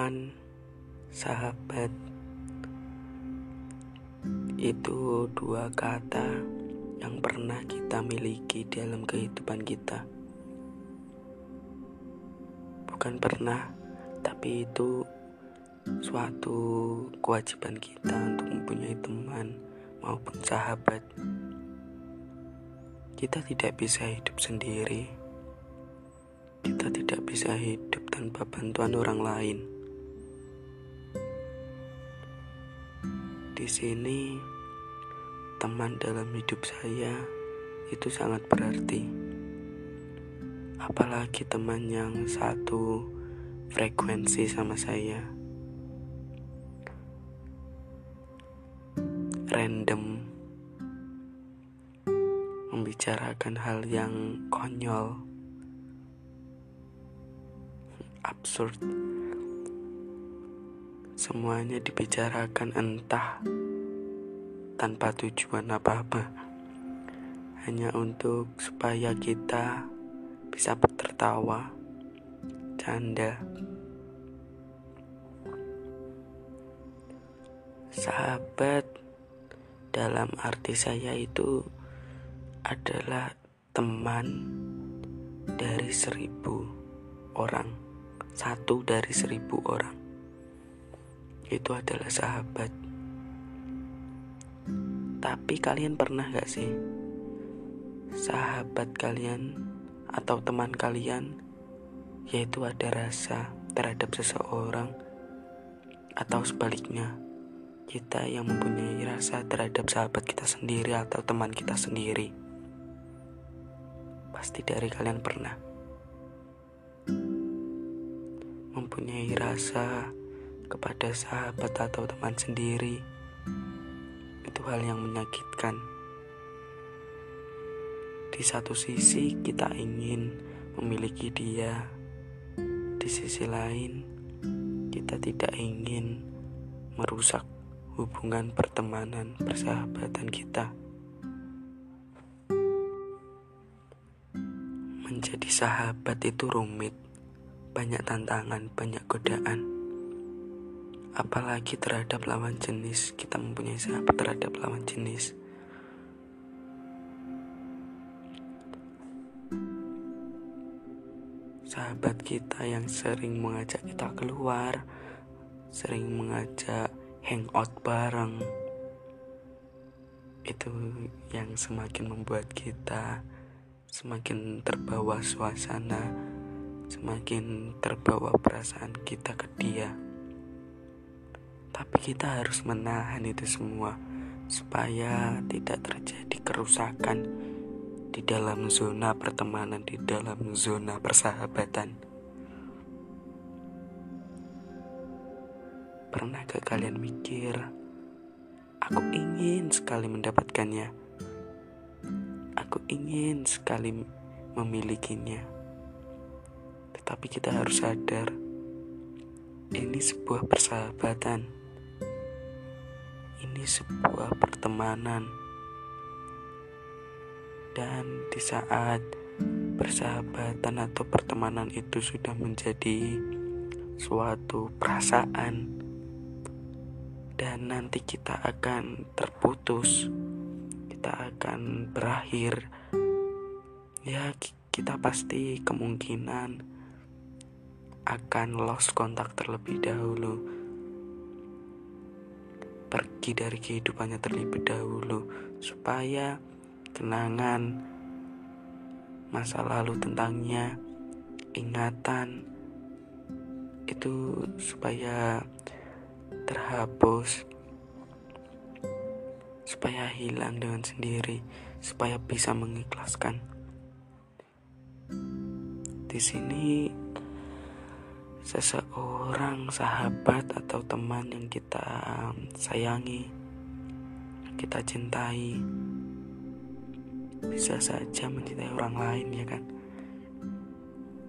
teman, sahabat, itu dua kata yang pernah kita miliki dalam kehidupan kita. Bukan pernah, tapi itu suatu kewajiban kita untuk mempunyai teman maupun sahabat. Kita tidak bisa hidup sendiri. Kita tidak bisa hidup tanpa bantuan orang lain. Di sini, teman dalam hidup saya itu sangat berarti. Apalagi teman yang satu frekuensi sama saya. Random membicarakan hal yang konyol, absurd. Semuanya dibicarakan entah tanpa tujuan apa-apa, hanya untuk supaya kita bisa tertawa, canda. Sahabat dalam arti saya itu adalah teman dari seribu orang. Satu dari seribu orang itu adalah sahabat. Tapi kalian pernah gak sih? Sahabat kalian atau teman kalian yaitu ada rasa terhadap seseorang atau sebaliknya kita yang mempunyai rasa terhadap sahabat kita sendiri atau teman kita sendiri. Pasti dari kalian pernah. Mempunyai rasa kepada sahabat atau teman sendiri. Itu hal yang menyakitkan. Di satu sisi, kita ingin memiliki dia, di sisi lain, kita tidak ingin merusak hubungan pertemanan persahabatan kita. Menjadi sahabat itu rumit, banyak tantangan, banyak godaan. Apalagi terhadap lawan jenis, kita mempunyai sahabat terhadap lawan jenis. Sahabat kita yang sering mengajak kita keluar, sering mengajak hangout bareng, itu yang semakin membuat kita semakin terbawa suasana, semakin terbawa perasaan kita ke dia. Tapi kita harus menahan itu semua supaya tidak terjadi kerusakan di dalam zona pertemanan, di dalam zona persahabatan. Pernah gak kalian mikir, aku ingin sekali mendapatkannya? Aku ingin sekali memilikinya. Tetapi kita harus sadar, ini sebuah persahabatan. Ini sebuah pertemanan. Dan di saat persahabatan atau pertemanan itu sudah menjadi suatu perasaan dan nanti kita akan terputus kita akan berakhir ya kita pasti kemungkinan akan lost kontak terlebih dahulu pergi dari kehidupannya terlebih dahulu supaya kenangan masa lalu tentangnya ingatan itu supaya terhapus supaya hilang dengan sendiri, supaya bisa mengikhlaskan. Di sini seseorang sahabat atau teman yang kita sayangi, kita cintai, bisa saja mencintai orang lain ya kan.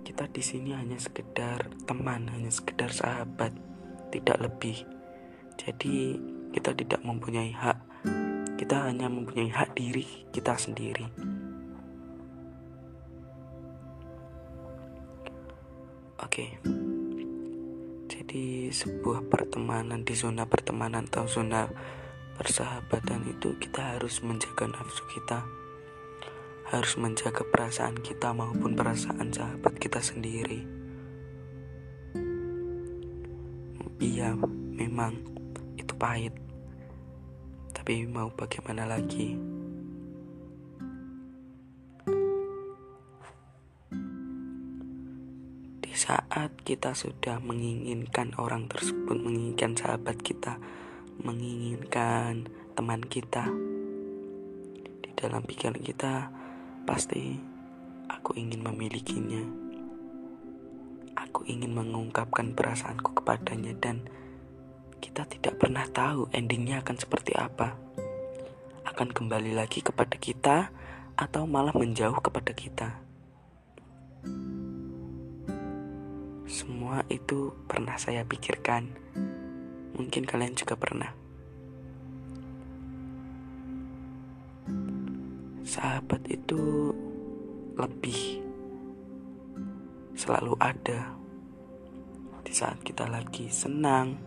Kita di sini hanya sekedar teman, hanya sekedar sahabat, tidak lebih. Jadi kita tidak mempunyai hak kita hanya mempunyai hak diri kita sendiri. Oke, jadi di sebuah pertemanan di zona pertemanan atau zona persahabatan itu kita harus menjaga nafsu kita harus menjaga perasaan kita maupun perasaan sahabat kita sendiri. Iya memang itu pahit. Tapi mau bagaimana lagi saat kita sudah menginginkan orang tersebut, menginginkan sahabat kita, menginginkan teman kita, di dalam pikiran kita pasti aku ingin memilikinya. Aku ingin mengungkapkan perasaanku kepadanya dan kita tidak pernah tahu endingnya akan seperti apa. Akan kembali lagi kepada kita atau malah menjauh kepada kita. Semua itu pernah saya pikirkan. Mungkin kalian juga pernah. Sahabat itu lebih selalu ada di saat kita lagi senang,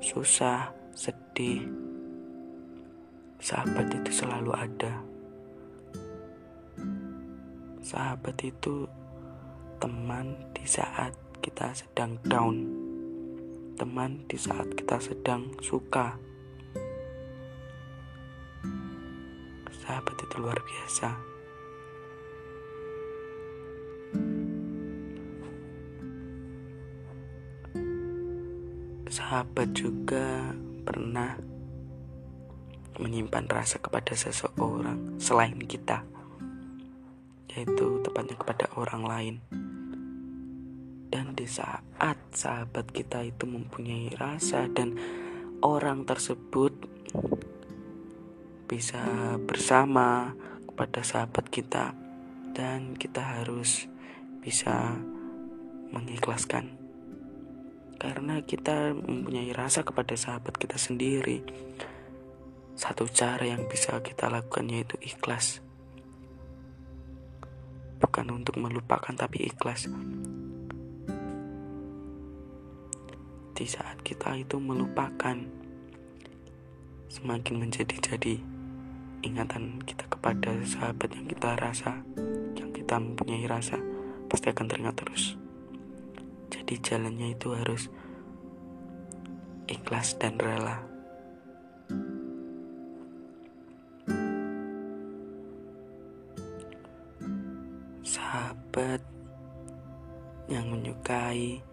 susah, sedih. Sahabat itu selalu ada. Sahabat itu teman di saat kita sedang down, teman di saat kita sedang suka. Sahabat itu luar biasa. Sahabat juga pernah menyimpan rasa kepada seseorang selain kita, yaitu tepatnya kepada orang lain. Dan di saat sahabat kita itu mempunyai rasa dan orang tersebut bisa bersama kepada sahabat kita dan kita harus bisa mengikhlaskan. Karena kita mempunyai rasa kepada sahabat kita sendiri satu cara yang bisa kita lakukan yaitu ikhlas. Bukan untuk melupakan tapi ikhlas di saat kita itu melupakan semakin menjadi-jadi ingatan kita kepada sahabat yang kita rasa yang kita mempunyai rasa pasti akan teringat terus. Jadi jalannya itu harus ikhlas dan rela. Sahabat yang menyukai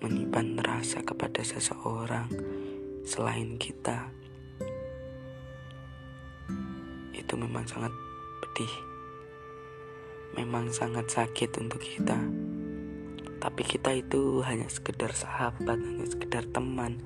menyimpan rasa kepada seseorang selain kita. Itu memang sangat pedih. Memang sangat sakit untuk kita. Tapi kita itu hanya sekedar sahabat hanya sekedar teman